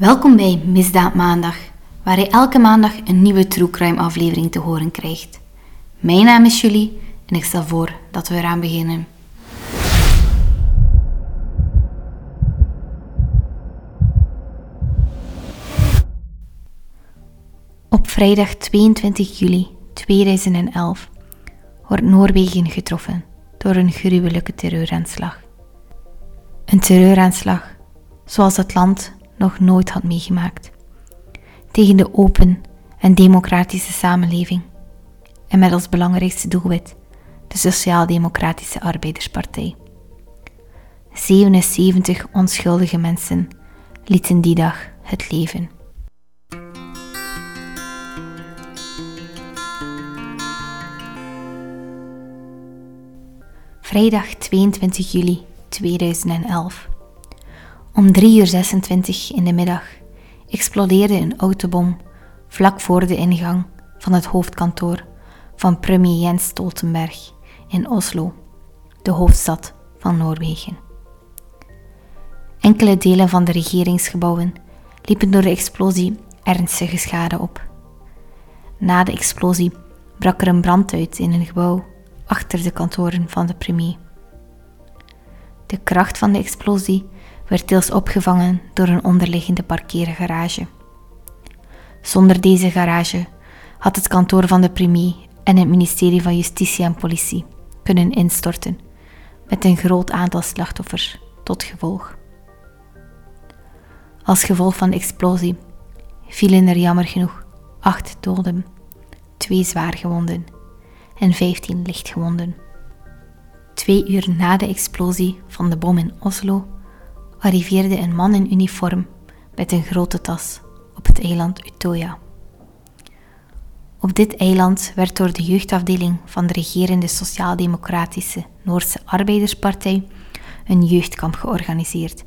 Welkom bij Misdaad Maandag, waar je elke maandag een nieuwe True Crime aflevering te horen krijgt. Mijn naam is Julie en ik stel voor dat we eraan beginnen. Op vrijdag 22 juli 2011 wordt Noorwegen getroffen door een gruwelijke terreuraanslag. Een terreuraanslag zoals het land nog nooit had meegemaakt. Tegen de open en democratische samenleving. En met als belangrijkste doelwit de Sociaal-Democratische Arbeiderspartij. 77 onschuldige mensen lieten die dag het leven. Vrijdag 22 juli 2011. Om 3.26 uur in de middag explodeerde een autobom vlak voor de ingang van het hoofdkantoor van premier Jens Stoltenberg in Oslo, de hoofdstad van Noorwegen. Enkele delen van de regeringsgebouwen liepen door de explosie ernstige schade op. Na de explosie brak er een brand uit in een gebouw achter de kantoren van de premier. De kracht van de explosie werd deels opgevangen door een onderliggende parkeergarage. Zonder deze garage had het kantoor van de premier en het ministerie van Justitie en Politie kunnen instorten, met een groot aantal slachtoffers tot gevolg. Als gevolg van de explosie vielen er jammer genoeg acht doden, twee zwaargewonden en vijftien lichtgewonden. Twee uur na de explosie van de bom in Oslo arriveerde een man in uniform met een grote tas op het eiland Utoya. Op dit eiland werd door de jeugdafdeling van de regerende Sociaal-Democratische Noorse Arbeiderspartij een jeugdkamp georganiseerd,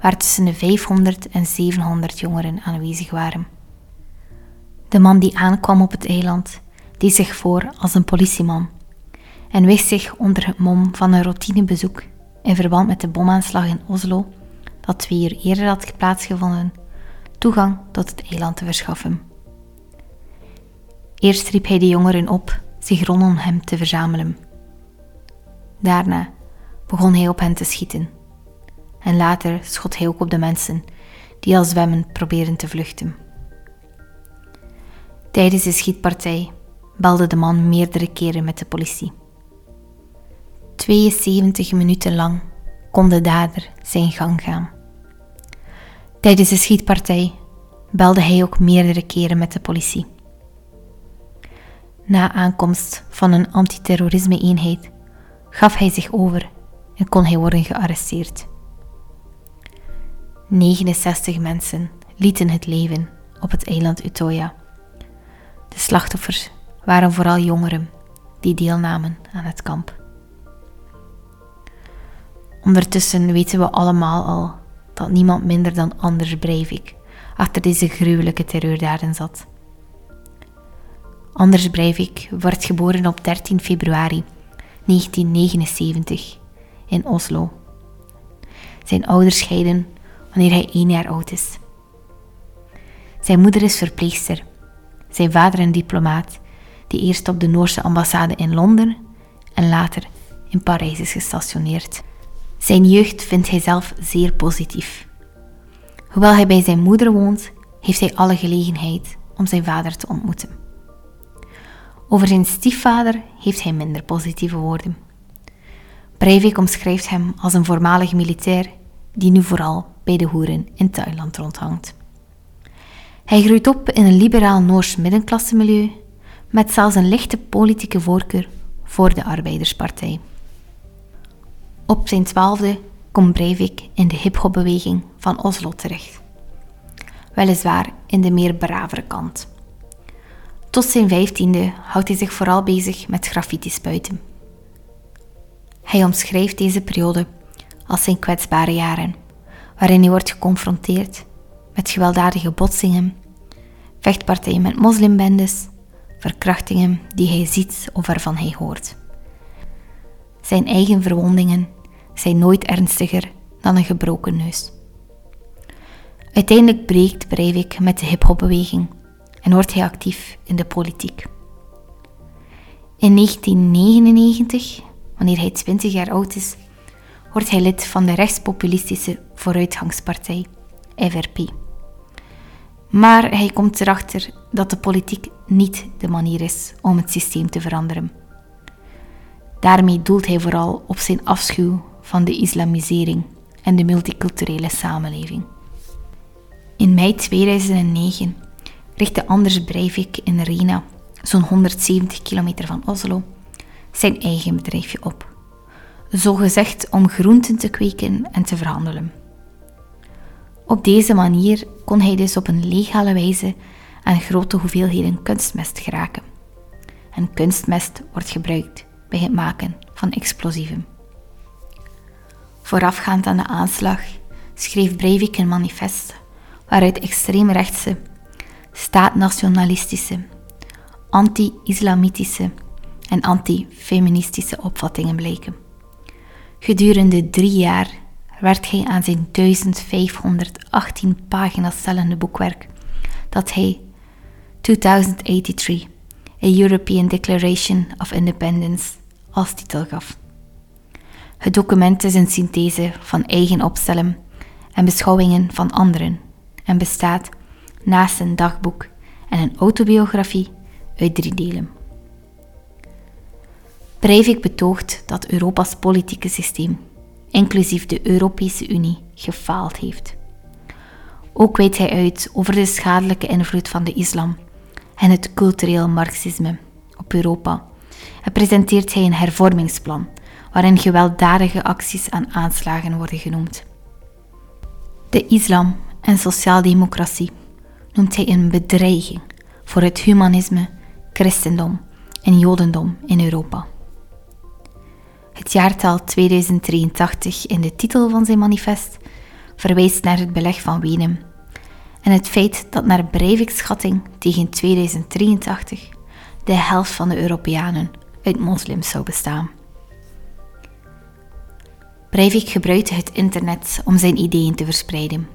waar tussen de 500 en 700 jongeren aanwezig waren. De man die aankwam op het eiland deed zich voor als een politieman en wist zich onder het mom van een routinebezoek in verband met de bomaanslag in Oslo dat twee uur eerder had plaatsgevonden, toegang tot het eiland te verschaffen. Eerst riep hij de jongeren op zich rondom hem te verzamelen. Daarna begon hij op hen te schieten. En later schot hij ook op de mensen die al zwemmen probeerden te vluchten. Tijdens de schietpartij belde de man meerdere keren met de politie. 72 minuten lang kon de dader zijn gang gaan. Tijdens de schietpartij belde hij ook meerdere keren met de politie. Na aankomst van een antiterrorisme-eenheid gaf hij zich over en kon hij worden gearresteerd. 69 mensen lieten het leven op het eiland Utoya. De slachtoffers waren vooral jongeren die deelnamen aan het kamp. Ondertussen weten we allemaal al dat niemand minder dan Anders Breivik achter deze gruwelijke terreurdaden zat. Anders Breivik werd geboren op 13 februari 1979 in Oslo. Zijn ouders scheiden wanneer hij één jaar oud is. Zijn moeder is verpleegster, zijn vader een diplomaat die eerst op de Noorse ambassade in Londen en later in Parijs is gestationeerd. Zijn jeugd vindt hij zelf zeer positief. Hoewel hij bij zijn moeder woont, heeft hij alle gelegenheid om zijn vader te ontmoeten. Over zijn stiefvader heeft hij minder positieve woorden. Breivik omschrijft hem als een voormalig militair die nu vooral bij de hoeren in Thailand rondhangt. Hij groeit op in een liberaal Noors middenklasse-milieu met zelfs een lichte politieke voorkeur voor de Arbeiderspartij. Op zijn twaalfde komt Breivik in de hip-hopbeweging van Oslo terecht. Weliswaar in de meer bravere kant. Tot zijn vijftiende houdt hij zich vooral bezig met graffiti spuiten. Hij omschrijft deze periode als zijn kwetsbare jaren, waarin hij wordt geconfronteerd met gewelddadige botsingen, vechtpartijen met moslimbendes, verkrachtingen die hij ziet of waarvan hij hoort. Zijn eigen verwondingen zijn nooit ernstiger dan een gebroken neus. Uiteindelijk breekt Breivik met de hip-hopbeweging en wordt hij actief in de politiek. In 1999, wanneer hij 20 jaar oud is, wordt hij lid van de rechtspopulistische Vooruitgangspartij, FRP. Maar hij komt erachter dat de politiek niet de manier is om het systeem te veranderen. Daarmee doelt hij vooral op zijn afschuw van de islamisering en de multiculturele samenleving. In mei 2009 richtte Anders Breivik in Rena, zo'n 170 kilometer van Oslo, zijn eigen bedrijfje op. Zo gezegd om groenten te kweken en te verhandelen. Op deze manier kon hij dus op een legale wijze aan grote hoeveelheden kunstmest geraken. En kunstmest wordt gebruikt bij het maken van explosieven. Voorafgaand aan de aanslag schreef Breivik een manifest waaruit extreemrechtse, staatnationalistische, anti-islamitische en anti-feministische opvattingen bleken. Gedurende drie jaar werd hij aan zijn 1518 pagina's tellende boekwerk, dat hij 2083, A European Declaration of Independence, als titel gaf. Het document is een synthese van eigen opstellen en beschouwingen van anderen en bestaat, naast een dagboek en een autobiografie, uit drie delen. Breivik betoogt dat Europa's politieke systeem, inclusief de Europese Unie, gefaald heeft. Ook wijdt hij uit over de schadelijke invloed van de islam en het cultureel marxisme op Europa presenteert hij een hervormingsplan waarin gewelddadige acties aan aanslagen worden genoemd. De islam en sociaaldemocratie noemt hij een bedreiging voor het humanisme, christendom en jodendom in Europa. Het jaartal 2083 in de titel van zijn manifest verwijst naar het beleg van Wenen en het feit dat naar Breivik's schatting tegen 2083 de helft van de Europeanen uit moslims zou bestaan. Breivik gebruikte het internet om zijn ideeën te verspreiden.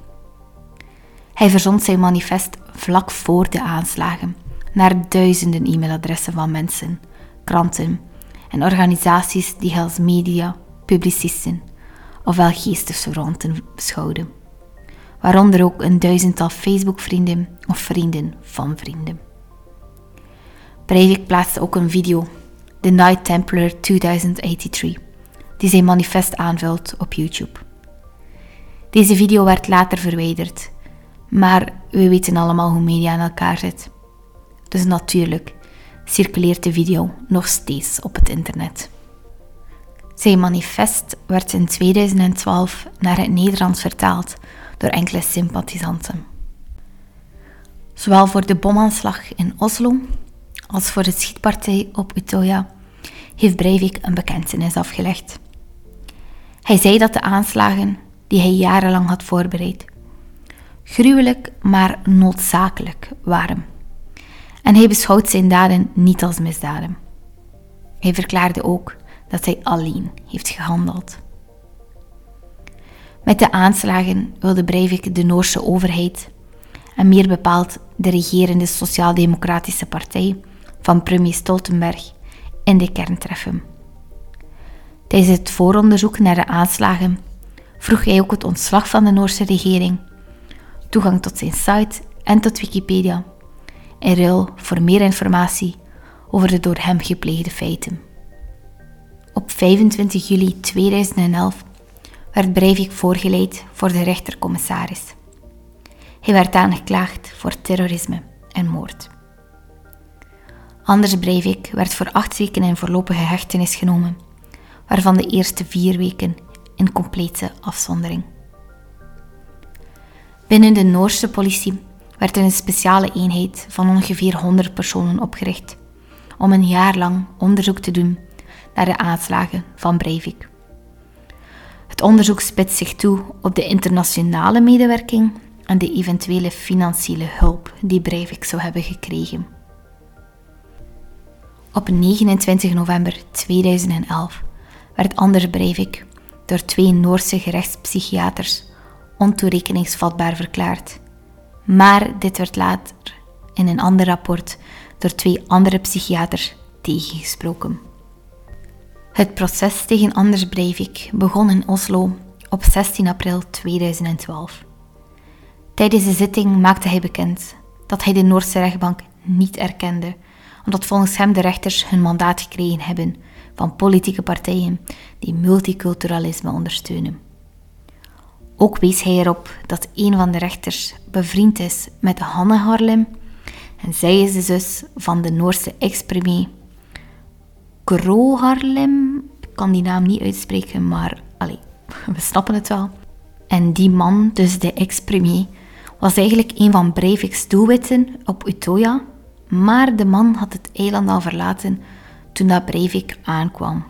Hij verzond zijn manifest vlak voor de aanslagen naar duizenden e-mailadressen van mensen, kranten en organisaties die hij als media, publicisten ofwel geestesverwanten beschouwden, waaronder ook een duizendtal Facebook-vrienden of vrienden van vrienden. Breivik plaatste ook een video, The Night Templar 2083, die zijn manifest aanvult op YouTube. Deze video werd later verwijderd, maar we weten allemaal hoe media in elkaar zit. Dus natuurlijk circuleert de video nog steeds op het internet. Zijn manifest werd in 2012 naar het Nederlands vertaald door enkele sympathisanten. Zowel voor de bomaanslag in Oslo als voor de schietpartij op Utøya heeft Breivik een bekentenis afgelegd. Hij zei dat de aanslagen die hij jarenlang had voorbereid gruwelijk maar noodzakelijk waren. En hij beschouwt zijn daden niet als misdaden. Hij verklaarde ook dat hij alleen heeft gehandeld. Met de aanslagen wilde Breivik de Noorse overheid, en meer bepaald de regerende Sociaal-Democratische Partij van premier Stoltenberg, in de kern treffen. Tijdens het vooronderzoek naar de aanslagen vroeg hij ook het ontslag van de Noorse regering, toegang tot zijn site en tot Wikipedia, in ruil voor meer informatie over de door hem gepleegde feiten. Op 25 juli 2011 werd Breivik voorgeleid voor de rechtercommissaris. Hij werd aangeklaagd voor terrorisme en moord. Anders Breivik werd voor acht weken in voorlopige hechtenis genomen, waarvan de eerste vier weken in complete afzondering. Binnen de Noorse politie werd er een speciale eenheid van ongeveer 100 personen opgericht om een jaar lang onderzoek te doen naar de aanslagen van Breivik. Het onderzoek spitst zich toe op de internationale medewerking en de eventuele financiële hulp die Breivik zou hebben gekregen. Op 29 november 2011 werd Anders Breivik door twee Noorse gerechtspsychiaters ontoerekeningsvatbaar verklaard. Maar dit werd later in een ander rapport door twee andere psychiaters tegengesproken. Het proces tegen Anders Breivik begon in Oslo op 16 april 2012. Tijdens de zitting maakte hij bekend dat hij de Noorse rechtbank niet erkende, omdat volgens hem de rechters hun mandaat gekregen hebben van politieke partijen die multiculturalisme ondersteunen. Ook wees hij erop dat een van de rechters bevriend is met Hanne Harlem en zij is de zus van de Noorse ex-premier Gro Harlem. Ik kan die naam niet uitspreken, maar we snappen het wel. En die man, dus de ex-premier, was eigenlijk een van Breivik's doelwitten op Utoya, maar de man had het eiland al verlaten toen dat Breivik aankwam.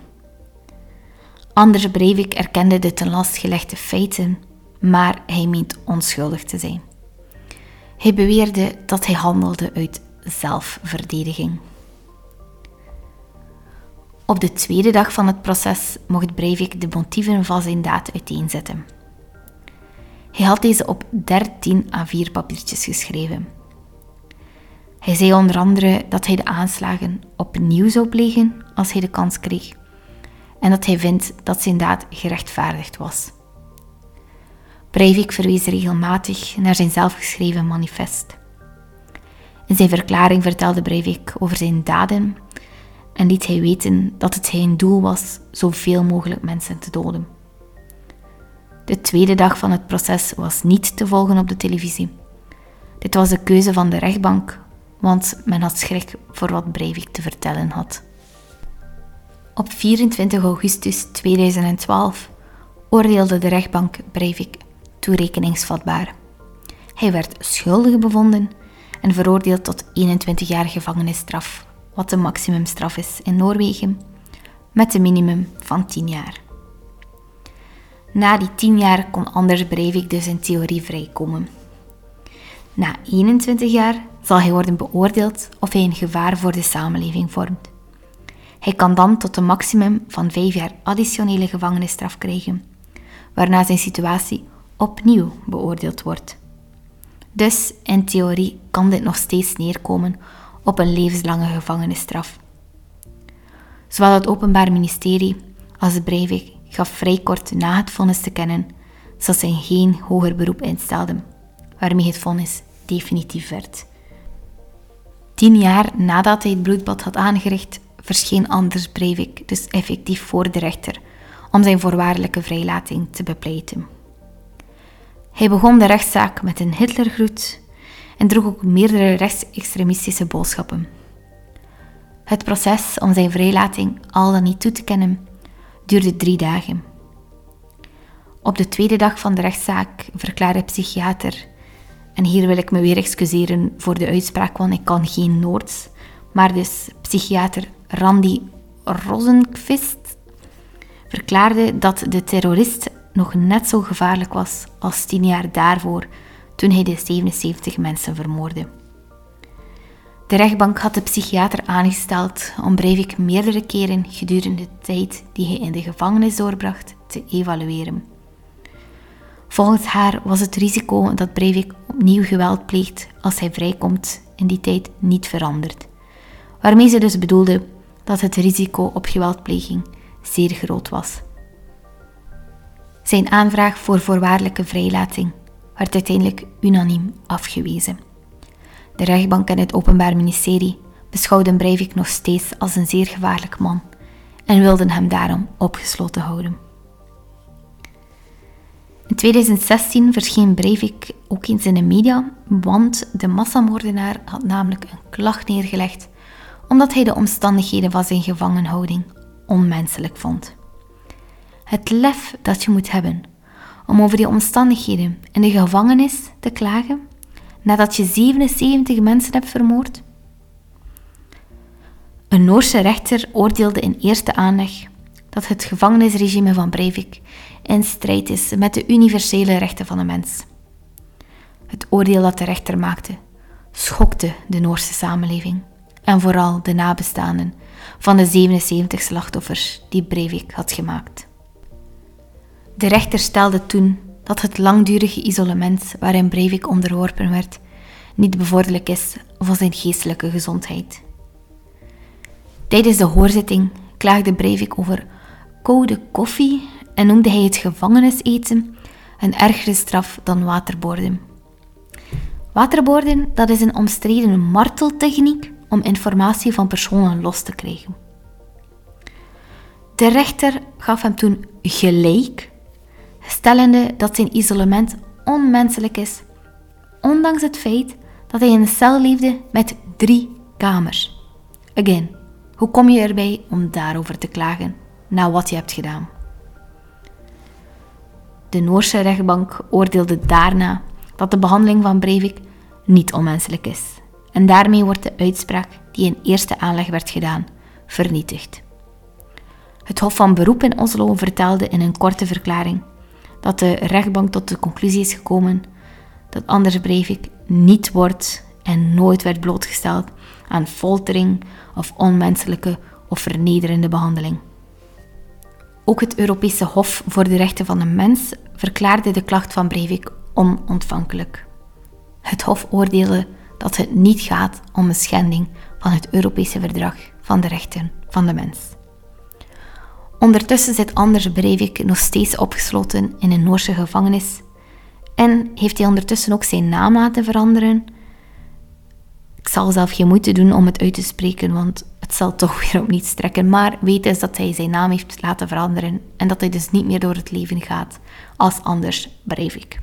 Anders Breivik erkende de ten last gelegde feiten, maar hij meent onschuldig te zijn. Hij beweerde dat hij handelde uit zelfverdediging. Op de tweede dag van het proces mocht Breivik de motieven van zijn daad uiteenzetten. Hij had deze op 13 A4 papiertjes geschreven. Hij zei onder andere dat hij de aanslagen opnieuw zou plegen als hij de kans kreeg en dat hij vindt dat zijn daad gerechtvaardigd was. Breivik verwees regelmatig naar zijn zelfgeschreven manifest. In zijn verklaring vertelde Breivik over zijn daden en liet hij weten dat het zijn doel was zoveel mogelijk mensen te doden. De tweede dag van het proces was niet te volgen op de televisie. Dit was de keuze van de rechtbank, want men had schrik voor wat Breivik te vertellen had. Op 24 augustus 2012 oordeelde de rechtbank Breivik toerekeningsvatbaar. Hij werd schuldig bevonden en veroordeeld tot 21 jaar gevangenisstraf, wat de maximumstraf is in Noorwegen, met een minimum van 10 jaar. Na die 10 jaar kon Anders Breivik dus in theorie vrijkomen. Na 21 jaar zal hij worden beoordeeld of hij een gevaar voor de samenleving vormt. Hij kan dan tot een maximum van 5 jaar additionele gevangenisstraf krijgen, waarna zijn situatie opnieuw beoordeeld wordt. Dus in theorie kan dit nog steeds neerkomen op een levenslange gevangenisstraf. Zowel het Openbaar Ministerie als de Breivik gaf vrij kort na het vonnis te kennen dat zij geen hoger beroep instelden, waarmee het vonnis definitief werd. Tien jaar nadat hij het bloedbad had aangericht, verscheen Anders Breivik dus effectief voor de rechter om zijn voorwaardelijke vrijlating te bepleiten. Hij begon de rechtszaak met een Hitlergroet en droeg ook meerdere rechtsextremistische boodschappen. Het proces om zijn vrijlating al dan niet toe te kennen duurde drie dagen. Op de tweede dag van de rechtszaak verklaarde psychiater, en hier wil ik me weer excuseren voor de uitspraak, want ik kan geen Noords, maar dus psychiater Randy Rosenqvist verklaarde dat de terrorist nog net zo gevaarlijk was als tien jaar daarvoor, toen hij de 77 mensen vermoordde. De rechtbank had de psychiater aangesteld om Breivik meerdere keren gedurende de tijd die hij in de gevangenis doorbracht te evalueren. Volgens haar was het risico dat Breivik opnieuw geweld pleegt als hij vrijkomt in die tijd niet veranderd, waarmee ze dus bedoelde dat het risico op geweldpleging zeer groot was. Zijn aanvraag voor voorwaardelijke vrijlating werd uiteindelijk unaniem afgewezen. De rechtbank en het Openbaar Ministerie beschouwden Breivik nog steeds als een zeer gevaarlijk man en wilden hem daarom opgesloten houden. In 2016 verscheen Breivik ook eens in de media, want de massamoordenaar had namelijk een klacht neergelegd omdat hij de omstandigheden van zijn gevangenhouding onmenselijk vond. Het lef dat je moet hebben om over die omstandigheden in de gevangenis te klagen nadat je 77 mensen hebt vermoord? Een Noorse rechter oordeelde in eerste aanleg dat het gevangenisregime van Breivik in strijd is met de universele rechten van de mens. Het oordeel dat de rechter maakte schokte de Noorse samenleving en vooral de nabestaanden van de 77 slachtoffers die Breivik had gemaakt. De rechter stelde toen dat het langdurige isolement waarin Breivik onderworpen werd niet bevorderlijk is voor zijn geestelijke gezondheid. Tijdens de hoorzitting klaagde Breivik over koude koffie en noemde hij het gevangeniseten een ergere straf dan waterboorden. Waterboorden dat is een omstreden marteltechniek om informatie van personen los te krijgen. De rechter gaf hem toen gelijk, stellende dat zijn isolement onmenselijk is, ondanks het feit dat hij in een cel leefde met drie kamers. Again, hoe kom je erbij om daarover te klagen na wat je hebt gedaan? De Noorse rechtbank oordeelde daarna dat de behandeling van Breivik niet onmenselijk is. En daarmee wordt de uitspraak die in eerste aanleg werd gedaan vernietigd. Het Hof van Beroep in Oslo vertelde in een korte verklaring dat de rechtbank tot de conclusie is gekomen dat Anders Breivik niet wordt en nooit werd blootgesteld aan foltering of onmenselijke of vernederende behandeling. Ook het Europese Hof voor de Rechten van de Mens verklaarde de klacht van Breivik onontvankelijk. Het Hof oordeelde dat het niet gaat om een schending van het Europese Verdrag van de Rechten van de Mens. Ondertussen zit Anders Breivik nog steeds opgesloten in een Noorse gevangenis en heeft hij ondertussen ook zijn naam laten veranderen. Ik zal zelf geen moeite doen om het uit te spreken, want het zal toch weer op niets trekken. Maar weet eens dat hij zijn naam heeft laten veranderen en dat hij dus niet meer door het leven gaat als Anders Breivik.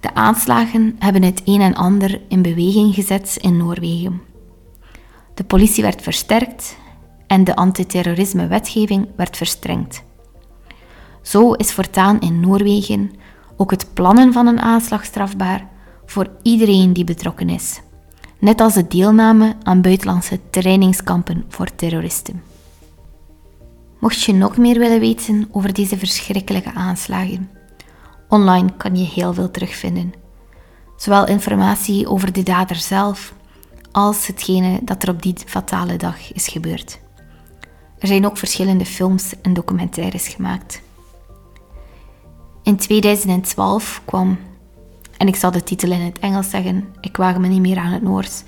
De aanslagen hebben het een en ander in beweging gezet in Noorwegen. De politie werd versterkt en de antiterrorisme-wetgeving werd verstrengd. Zo is voortaan in Noorwegen ook het plannen van een aanslag strafbaar voor iedereen die betrokken is, net als de deelname aan buitenlandse trainingskampen voor terroristen. Mocht je nog meer willen weten over deze verschrikkelijke aanslagen, online kan je heel veel terugvinden. Zowel informatie over de dader zelf als hetgene dat er op die fatale dag is gebeurd. Er zijn ook verschillende films en documentaires gemaakt. In 2012 kwam, en ik zal de titel in het Engels zeggen, ik waag me niet meer aan het Noors,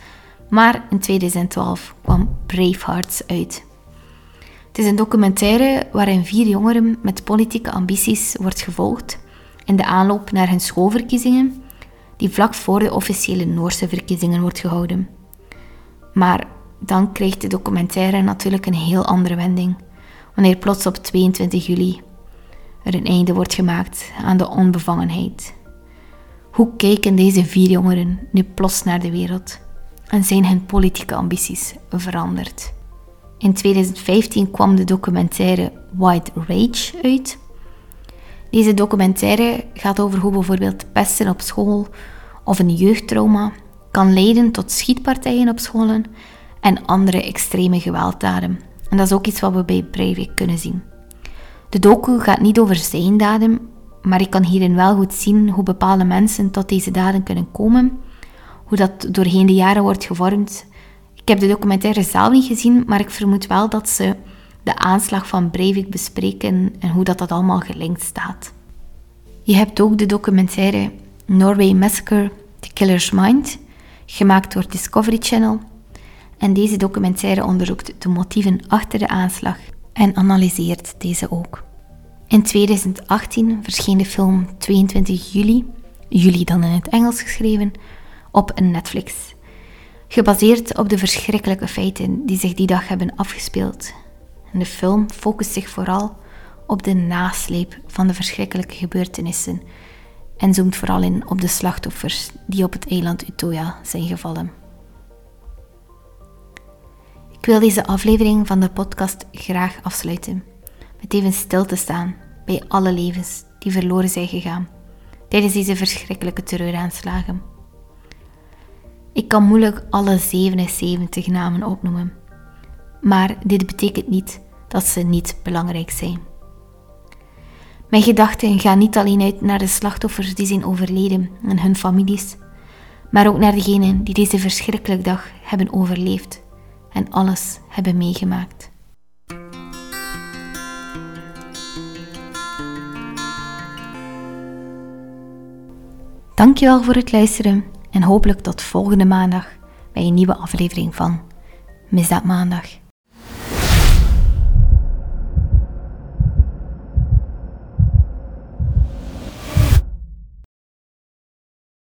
maar in 2012 kwam Bravehearts uit. Het is een documentaire waarin vier jongeren met politieke ambities wordt gevolgd in de aanloop naar hun schoolverkiezingen, die vlak voor de officiële Noorse verkiezingen wordt gehouden. Maar dan krijgt de documentaire natuurlijk een heel andere wending, wanneer plots op 22 juli er een einde wordt gemaakt aan de onbevangenheid. Hoe kijken deze vier jongeren nu plots naar de wereld en zijn hun politieke ambities veranderd? In 2015 kwam de documentaire White Rage uit. Deze documentaire gaat over hoe bijvoorbeeld pesten op school of een jeugdtrauma kan leiden tot schietpartijen op scholen en andere extreme gewelddaden. En dat is ook iets wat we bij Breivik kunnen zien. De docu gaat niet over zijn daden, maar ik kan hierin wel goed zien hoe bepaalde mensen tot deze daden kunnen komen, hoe dat doorheen de jaren wordt gevormd. Ik heb de documentaire zelf niet gezien, maar ik vermoed wel dat ze de aanslag van Breivik bespreken en hoe dat, dat allemaal gelinkt staat. Je hebt ook de documentaire Norway Massacre, The Killer's Mind, gemaakt door Discovery Channel. En deze documentaire onderzoekt de motieven achter de aanslag en analyseert deze ook. In 2018 verscheen de film 22 juli, juli dan in het Engels geschreven, op een Netflix. Gebaseerd op de verschrikkelijke feiten die zich die dag hebben afgespeeld. En de film focust zich vooral op de nasleep van de verschrikkelijke gebeurtenissen en zoomt vooral in op de slachtoffers die op het eiland Utoya zijn gevallen. Ik wil deze aflevering van de podcast graag afsluiten met even stil te staan bij alle levens die verloren zijn gegaan tijdens deze verschrikkelijke terreuraanslagen. Ik kan moeilijk alle 77 namen opnoemen, maar dit betekent niet dat ze niet belangrijk zijn. Mijn gedachten gaan niet alleen uit naar de slachtoffers die zijn overleden en hun families, maar ook naar degenen die deze verschrikkelijke dag hebben overleefd en alles hebben meegemaakt. Dankjewel voor het luisteren en hopelijk tot volgende maandag bij een nieuwe aflevering van Misdaad Maandag.